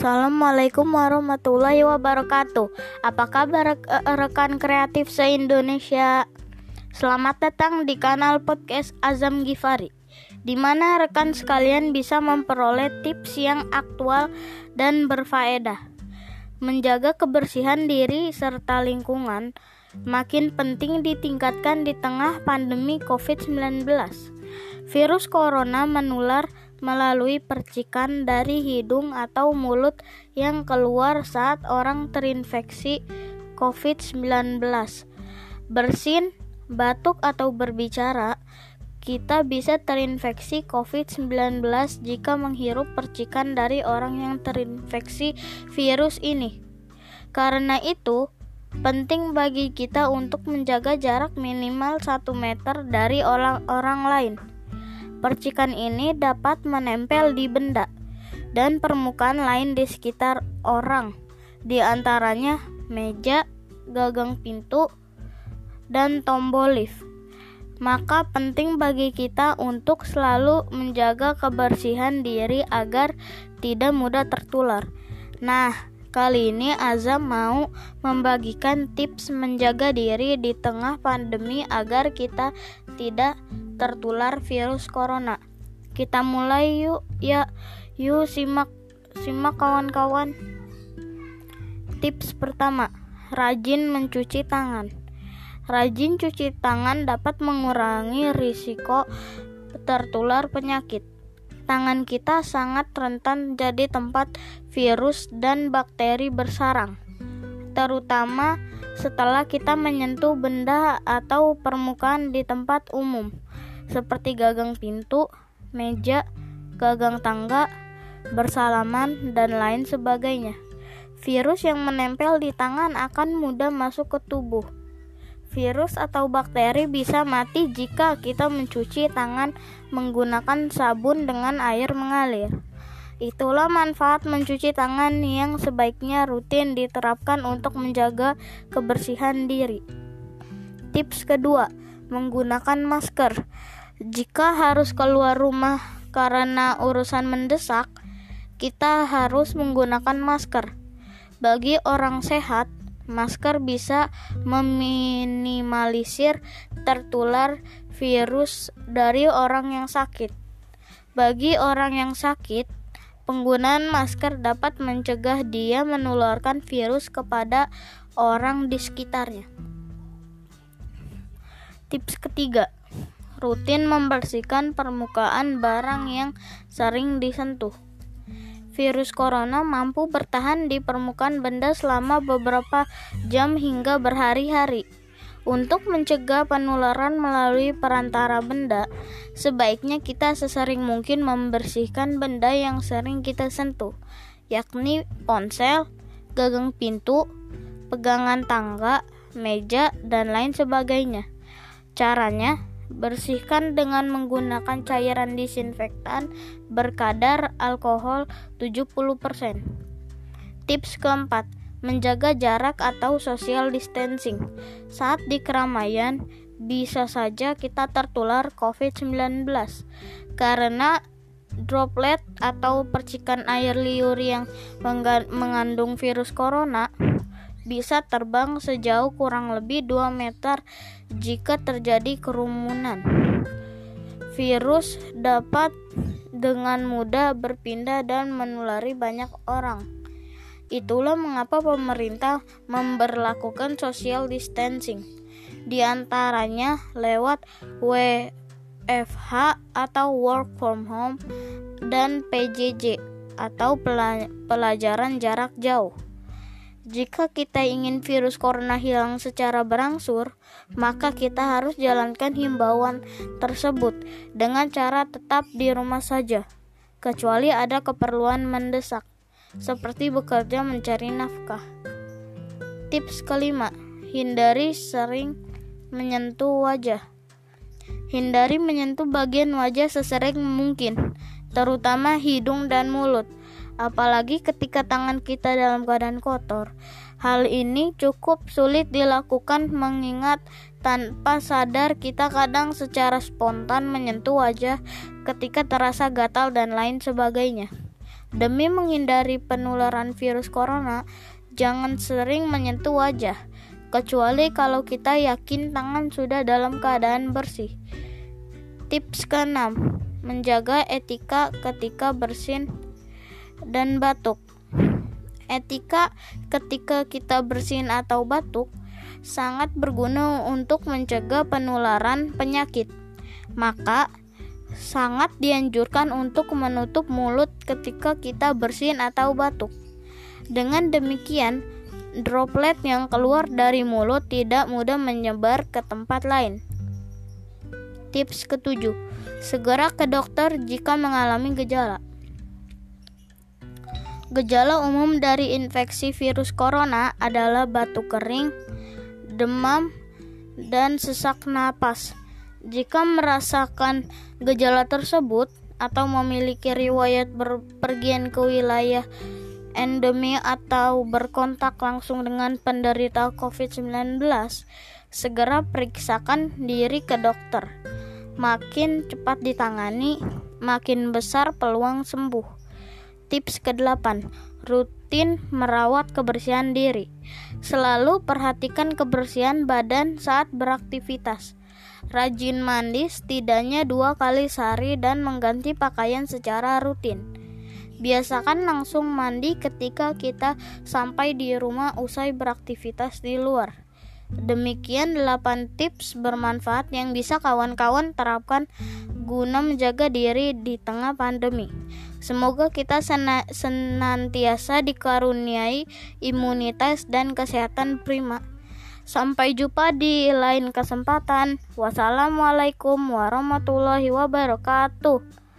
Assalamualaikum warahmatullahi wabarakatuh. Apa kabar rekan kreatif se-Indonesia? Selamat datang di kanal podcast Azam Gifari, di mana rekan sekalian bisa memperoleh tips yang aktual dan berfaedah. Menjaga kebersihan diri serta lingkungan makin penting ditingkatkan di tengah pandemi COVID-19. Virus corona menular melalui percikan dari hidung atau mulut yang keluar saat orang terinfeksi COVID-19. Bersin, batuk, atau berbicara, kita bisa terinfeksi COVID-19 jika menghirup percikan dari orang yang terinfeksi virus ini. Karena itu, penting bagi kita untuk menjaga jarak minimal 1 meter dari orang-orang lain. Percikan ini dapat menempel di benda dan permukaan lain di sekitar orang, di antaranya meja, gagang pintu, dan tombol lift. Maka penting bagi kita untuk selalu menjaga kebersihan diri agar tidak mudah tertular. Nah, kali ini Azam mau membagikan tips menjaga diri di tengah pandemi agar kita tidak tertular virus corona. Kita mulai yuk, ya. Yuk simak simak kawan-kawan. Tips pertama, rajin mencuci tangan. Rajin cuci tangan dapat mengurangi risiko tertular penyakit. Tangan kita sangat rentan jadi tempat virus dan bakteri bersarang, terutama setelah kita menyentuh benda atau permukaan di tempat umum seperti gagang pintu, meja, gagang tangga, bersalaman, dan lain sebagainya. Virus yang menempel di tangan akan mudah masuk ke tubuh. Virus atau bakteri bisa mati jika kita mencuci tangan menggunakan sabun dengan air mengalir. Itulah manfaat mencuci tangan yang sebaiknya rutin diterapkan untuk menjaga kebersihan diri. Tips kedua, menggunakan masker. Jika harus keluar rumah karena urusan mendesak, kita harus menggunakan masker. Bagi orang sehat, masker bisa meminimalisir tertular virus dari orang yang sakit. Bagi orang yang sakit, penggunaan masker dapat mencegah dia menularkan virus kepada orang di sekitarnya. Tips ketiga, rutin membersihkan permukaan barang yang sering disentuh. Virus corona mampu bertahan di permukaan benda selama beberapa jam hingga berhari-hari. Untuk mencegah penularan melalui perantara benda, sebaiknya kita sesering mungkin membersihkan benda yang sering kita sentuh, yakni ponsel, gagang pintu, pegangan tangga, meja, dan lain sebagainya. Caranya, Bersihkan dengan menggunakan cairan disinfektan berkadar alkohol 70%. Tips keempat, menjaga jarak atau social distancing. Saat di keramaian, bisa saja kita tertular COVID-19 karena droplet atau percikan air liur yang mengandung virus corona bisa terbang sejauh kurang lebih 2 meter jika terjadi kerumunan. Virus dapat dengan mudah berpindah dan menulari banyak orang. Itulah mengapa pemerintah memberlakukan social distancing, di antaranya lewat WFH atau work from home dan PJJ atau pelajaran jarak jauh. Jika kita ingin virus corona hilang secara berangsur, maka kita harus jalankan himbauan tersebut dengan cara tetap di rumah saja, kecuali ada keperluan mendesak, seperti bekerja mencari nafkah. Tips kelima, hindari sering menyentuh wajah. Hindari menyentuh bagian wajah sesering mungkin, terutama hidung dan mulut apalagi ketika tangan kita dalam keadaan kotor. Hal ini cukup sulit dilakukan mengingat tanpa sadar kita kadang secara spontan menyentuh wajah ketika terasa gatal dan lain sebagainya. Demi menghindari penularan virus corona, jangan sering menyentuh wajah, kecuali kalau kita yakin tangan sudah dalam keadaan bersih. Tips ke-6. Menjaga etika ketika bersin dan batuk. Etika ketika kita bersin atau batuk sangat berguna untuk mencegah penularan penyakit. Maka, sangat dianjurkan untuk menutup mulut ketika kita bersin atau batuk. Dengan demikian, droplet yang keluar dari mulut tidak mudah menyebar ke tempat lain. Tips ketujuh, segera ke dokter jika mengalami gejala. Gejala umum dari infeksi virus corona adalah batuk kering, demam, dan sesak napas. Jika merasakan gejala tersebut atau memiliki riwayat berpergian ke wilayah endemi atau berkontak langsung dengan penderita COVID-19, segera periksakan diri ke dokter. Makin cepat ditangani, makin besar peluang sembuh. Tips ke-8, rutin merawat kebersihan diri. Selalu perhatikan kebersihan badan saat beraktivitas Rajin mandi setidaknya dua kali sehari dan mengganti pakaian secara rutin. Biasakan langsung mandi ketika kita sampai di rumah usai beraktivitas di luar. Demikian 8 tips bermanfaat yang bisa kawan-kawan terapkan guna menjaga diri di tengah pandemi. Semoga kita senantiasa dikaruniai imunitas dan kesehatan prima. Sampai jumpa di lain kesempatan. Wassalamualaikum warahmatullahi wabarakatuh.